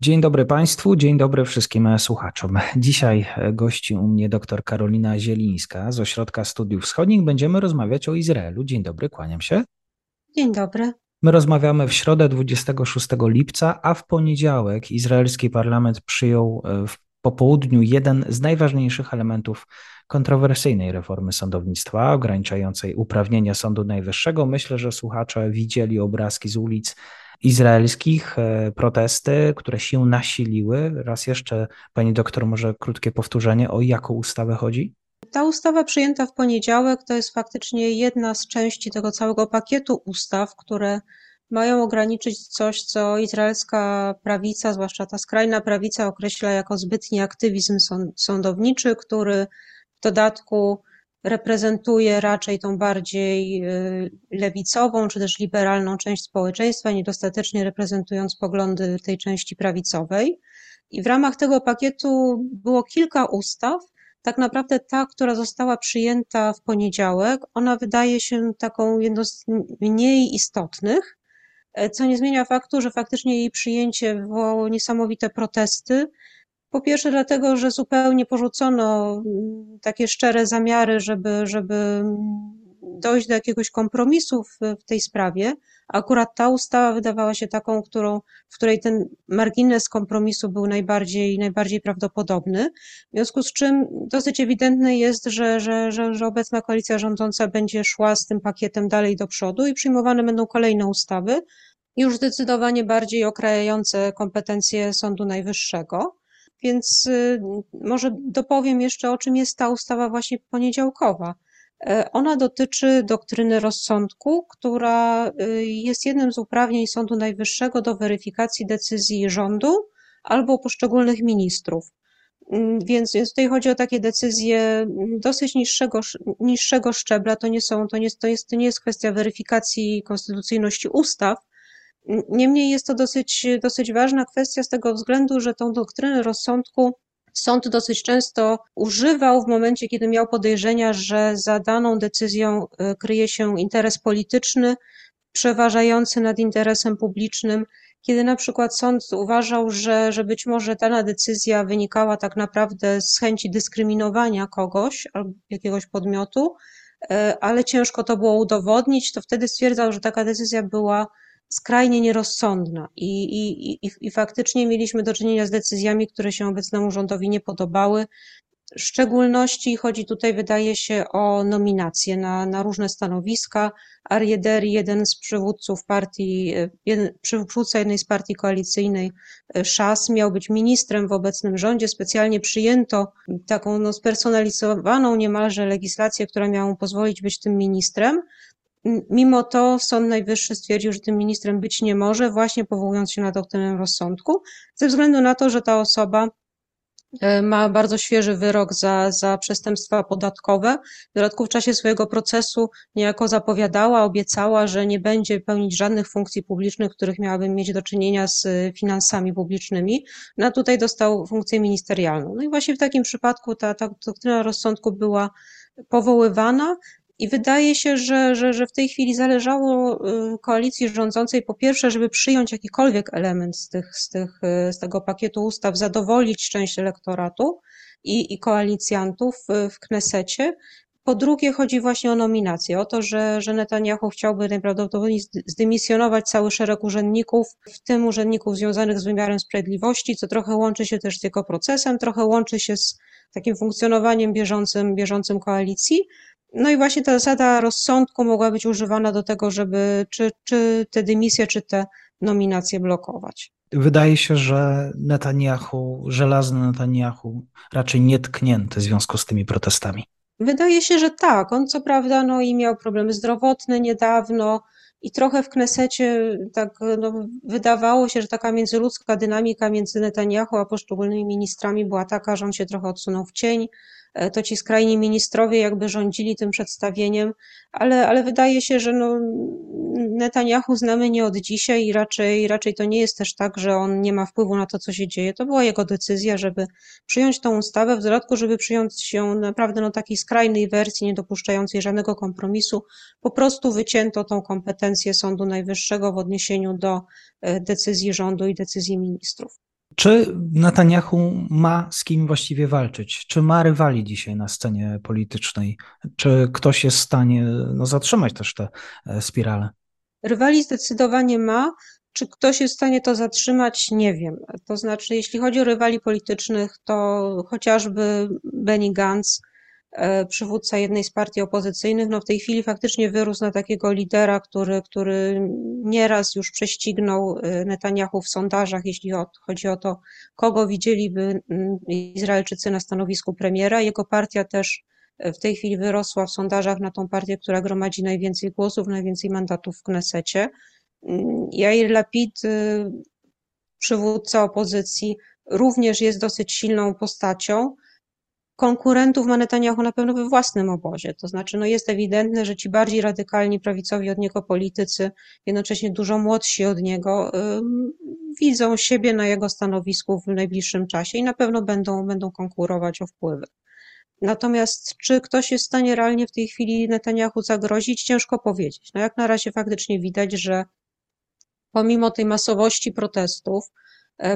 Dzień dobry Państwu, dzień dobry wszystkim słuchaczom. Dzisiaj gości u mnie dr Karolina Zielińska z Ośrodka Studiów Wschodnich. Będziemy rozmawiać o Izraelu. Dzień dobry, kłaniam się. Dzień dobry. My rozmawiamy w środę 26 lipca, a w poniedziałek izraelski parlament przyjął e, w popołudniu jeden z najważniejszych elementów kontrowersyjnej reformy sądownictwa, ograniczającej uprawnienia Sądu Najwyższego. Myślę, że słuchacze widzieli obrazki z ulic izraelskich, e, protesty, które się nasiliły. Raz jeszcze, pani doktor, może krótkie powtórzenie, o jaką ustawę chodzi? Ta ustawa przyjęta w poniedziałek to jest faktycznie jedna z części tego całego pakietu ustaw, które mają ograniczyć coś, co izraelska prawica, zwłaszcza ta skrajna prawica, określa jako zbytni aktywizm sądowniczy, który w dodatku reprezentuje raczej tą bardziej y, lewicową czy też liberalną część społeczeństwa, niedostatecznie reprezentując poglądy tej części prawicowej. I w ramach tego pakietu było kilka ustaw. Tak naprawdę ta, która została przyjęta w poniedziałek, ona wydaje się taką jedną z mniej istotnych, co nie zmienia faktu, że faktycznie jej przyjęcie wywołało niesamowite protesty po pierwsze dlatego, że zupełnie porzucono mm, takie szczere zamiary, żeby, żeby dojść do jakiegoś kompromisu w, w tej sprawie. Akurat ta ustawa wydawała się taką, którą, w której ten margines kompromisu był najbardziej, najbardziej prawdopodobny. W związku z czym dosyć ewidentne jest, że, że, że, że obecna koalicja rządząca będzie szła z tym pakietem dalej do przodu i przyjmowane będą kolejne ustawy, już zdecydowanie bardziej okrajające kompetencje Sądu Najwyższego. Więc y, może dopowiem jeszcze, o czym jest ta ustawa właśnie poniedziałkowa. E, ona dotyczy doktryny rozsądku, która y, jest jednym z uprawnień Sądu Najwyższego do weryfikacji decyzji rządu albo poszczególnych ministrów. Mm, więc, więc tutaj chodzi o takie decyzje dosyć niższego, niższego szczebla. To nie, są, to, nie, to, jest, to nie jest kwestia weryfikacji konstytucyjności ustaw, Niemniej jest to dosyć, dosyć ważna kwestia z tego względu, że tą doktrynę rozsądku sąd dosyć często używał w momencie, kiedy miał podejrzenia, że za daną decyzją e, kryje się interes polityczny przeważający nad interesem publicznym, kiedy na przykład sąd uważał, że, że być może dana decyzja wynikała tak naprawdę z chęci dyskryminowania kogoś albo jakiegoś podmiotu, e, ale ciężko to było udowodnić, to wtedy stwierdzał, że taka decyzja była skrajnie nierozsądna i, i, i, i faktycznie mieliśmy do czynienia z decyzjami, które się obecnemu rządowi nie podobały. W szczególności chodzi tutaj, wydaje się, o nominacje na, na różne stanowiska. Ariederi, jeden z przywódców partii, jeden, przywódca jednej z partii koalicyjnej, Szas, miał być ministrem w obecnym rządzie. Specjalnie przyjęto taką no, spersonalizowaną niemalże legislację, która miała mu pozwolić być tym ministrem. Mimo to Sąd Najwyższy stwierdził, że tym ministrem być nie może, właśnie powołując się na doktrynę rozsądku, ze względu na to, że ta osoba e, ma bardzo świeży wyrok za, za przestępstwa podatkowe. W dodatku w czasie swojego procesu niejako zapowiadała, obiecała, że nie będzie pełnić żadnych funkcji publicznych, których miałaby mieć do czynienia z finansami publicznymi. No a tutaj dostał funkcję ministerialną. No i właśnie w takim przypadku ta, ta doktryna rozsądku była powoływana. I wydaje się, że, że, że w tej chwili zależało y, koalicji rządzącej po pierwsze, żeby przyjąć jakikolwiek element z, tych, z, tych, y, z tego pakietu ustaw, zadowolić część elektoratu i, i koalicjantów w Knesecie. Po drugie, chodzi właśnie o nominację, o to, że, że Netanyahu chciałby najprawdopodobniej zdymisjonować cały szereg urzędników, w tym urzędników związanych z wymiarem sprawiedliwości, co trochę łączy się też z jego procesem, trochę łączy się z takim funkcjonowaniem bieżącym, bieżącym koalicji. No i właśnie ta zasada rozsądku mogła być używana do tego, żeby czy, czy te dymisje, czy te nominacje blokować. Wydaje się, że Netanyahu, żelazny Netanyahu, raczej nie tknięty w związku z tymi protestami. Wydaje się, że tak. On co prawda no, i miał problemy zdrowotne niedawno, i trochę w Knesecie tak no, wydawało się, że taka międzyludzka dynamika między Netanyahu a poszczególnymi ministrami była taka, że on się trochę odsunął w cień, to ci skrajni ministrowie jakby rządzili tym przedstawieniem, ale, ale wydaje się, że no, Netanyahu znamy nie od dzisiaj i raczej, raczej to nie jest też tak, że on nie ma wpływu na to, co się dzieje. To była jego decyzja, żeby przyjąć tą ustawę, w dodatku, żeby przyjąć ją naprawdę no, takiej skrajnej wersji, nie dopuszczającej żadnego kompromisu. Po prostu wycięto tą kompetencję Sądu Najwyższego w odniesieniu do e, decyzji rządu i decyzji ministrów. Czy Netanyahu ma z kim właściwie walczyć? Czy ma rywali dzisiaj na scenie politycznej? Czy ktoś jest w stanie no, zatrzymać też tę e, spiralę? Rywali zdecydowanie ma. Czy ktoś jest w stanie to zatrzymać? Nie wiem. To znaczy, jeśli chodzi o rywali politycznych, to chociażby Benny Gantz, przywódca jednej z partii opozycyjnych, no w tej chwili faktycznie wyrósł na takiego lidera, który, który nieraz już prześcignął e, Netanyahu w sondażach, jeśli chodzi o to, kogo widzieliby mm, Izraelczycy na stanowisku premiera. Jego partia też e, w tej chwili wyrosła w sondażach na tą partię, która gromadzi najwięcej głosów, najwięcej mandatów w Knesecie. Mm, Jair Lapid, przywódca opozycji, również jest dosyć silną postacią konkurentów ma Netanyahu na pewno we własnym obozie. To znaczy, no jest ewidentne, że ci bardziej radykalni prawicowi od niego politycy, jednocześnie dużo młodsi od niego, widzą siebie na jego stanowisku w najbliższym czasie i na pewno będą, będą konkurować o wpływy. Natomiast czy ktoś jest w stanie realnie w tej chwili Netanyahu zagrozić, ciężko powiedzieć. No jak na razie faktycznie widać, że pomimo tej masowości protestów,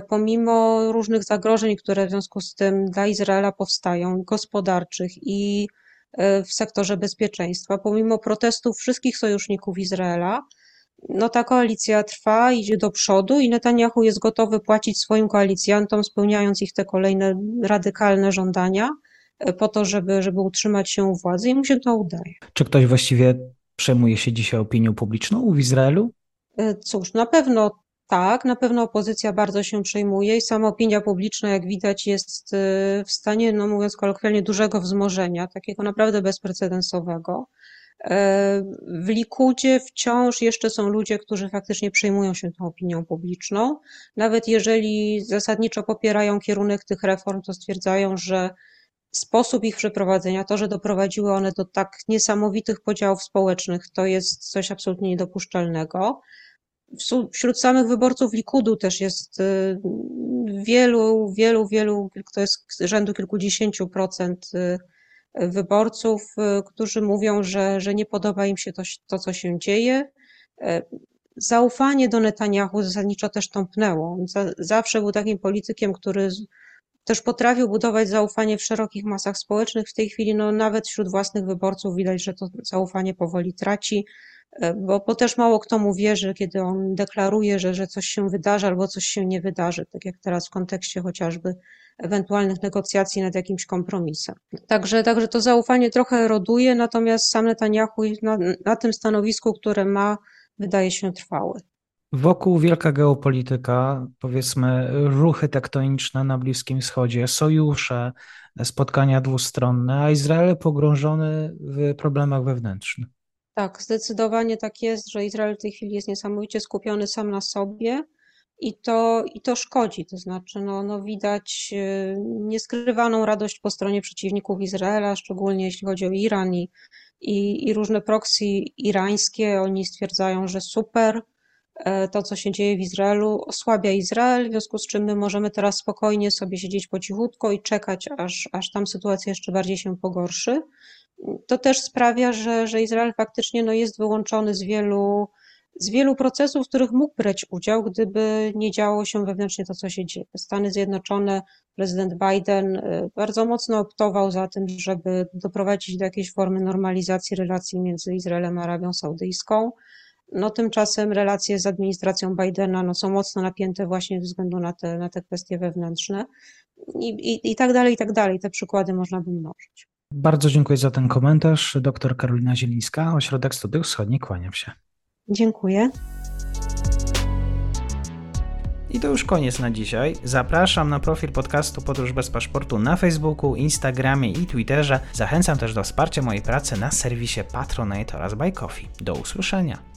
pomimo różnych zagrożeń, które w związku z tym dla Izraela powstają, gospodarczych i e, w sektorze bezpieczeństwa, pomimo protestów wszystkich sojuszników Izraela, no ta koalicja trwa, idzie do przodu i Netanyahu jest gotowy płacić swoim koalicjantom, spełniając ich te kolejne radykalne żądania, e, po to, żeby, żeby utrzymać się u władzy i mu się to udaje. Czy ktoś właściwie przejmuje się dzisiaj opinią publiczną w Izraelu? Cóż, na pewno tak, na pewno opozycja bardzo się przejmuje i sama opinia publiczna, jak widać, jest y, w stanie, no mówiąc kolokwialnie, dużego wzmożenia, takiego naprawdę bezprecedensowego. E, w Likudzie wciąż jeszcze są ludzie, którzy faktycznie przejmują się tą opinią publiczną. Nawet jeżeli zasadniczo popierają kierunek tych reform, to stwierdzają, że sposób ich przeprowadzenia, to, że doprowadziły one do tak niesamowitych podziałów społecznych, to jest coś absolutnie niedopuszczalnego wśród samych wyborców Likudu też jest y, wielu, wielu, wielu, to jest rzędu kilkudziesięciu procent y, wyborców, y, którzy mówią, że, że nie podoba im się to, to, co się dzieje. E, zaufanie do Netanyahu zasadniczo też tąpnęło. Zawsze był takim politykiem, który też potrafił budować zaufanie w szerokich masach społecznych. W tej chwili, no, nawet wśród własnych wyborców widać, że to zaufanie powoli traci. E, bo, bo też mało kto mu wierzy, kiedy on deklaruje, że, że coś się wydarzy albo coś się nie wydarzy, tak jak teraz w kontekście chociażby ewentualnych negocjacji nad jakimś kompromisem. Także, także to zaufanie trochę eroduje, natomiast sam Netanyahu na, na tym stanowisku, które ma, wydaje się trwały. Wokół wielka geopolityka, powiedzmy ruchy tektoniczne na Bliskim Wschodzie, sojusze, spotkania dwustronne, a Izrael pogrążony w problemach wewnętrznych. Tak, zdecydowanie tak jest, że Izrael w tej chwili jest niesamowicie skupiony sam na sobie i to, i to szkodzi. To znaczy, no, no widać y, nieskrywaną radość po stronie przeciwników Izraela, szczególnie jeśli chodzi o Iran i, i, i różne proksy irańskie. Oni stwierdzają, że super, to, co się dzieje w Izraelu, osłabia Izrael, w związku z czym my możemy teraz spokojnie sobie siedzieć po cichutko i czekać, aż, aż tam sytuacja jeszcze bardziej się pogorszy to też sprawia, że, że Izrael faktycznie no, jest wyłączony z wielu, z wielu procesów, w których mógł brać udział, gdyby nie działo się wewnętrznie to, co się dzieje. Stany Zjednoczone, prezydent Biden y, bardzo mocno optował za tym, żeby doprowadzić do jakiejś formy normalizacji relacji między Izraelem a Arabią Saudyjską. No tymczasem relacje z administracją Bidena no, są mocno napięte właśnie ze względu na te, na te kwestie wewnętrzne i, i, i tak dalej, i tak dalej. Te przykłady można by mnożyć. Bardzo dziękuję za ten komentarz. Doktor Karolina Zielińska, Ośrodek Studiów Wschodnich, kłaniam się. Dziękuję. I to już koniec na dzisiaj. Zapraszam na profil podcastu Podróż bez paszportu na Facebooku, Instagramie i Twitterze. Zachęcam też do wsparcia mojej pracy na serwisie Patronite oraz Buy Coffee. Do usłyszenia.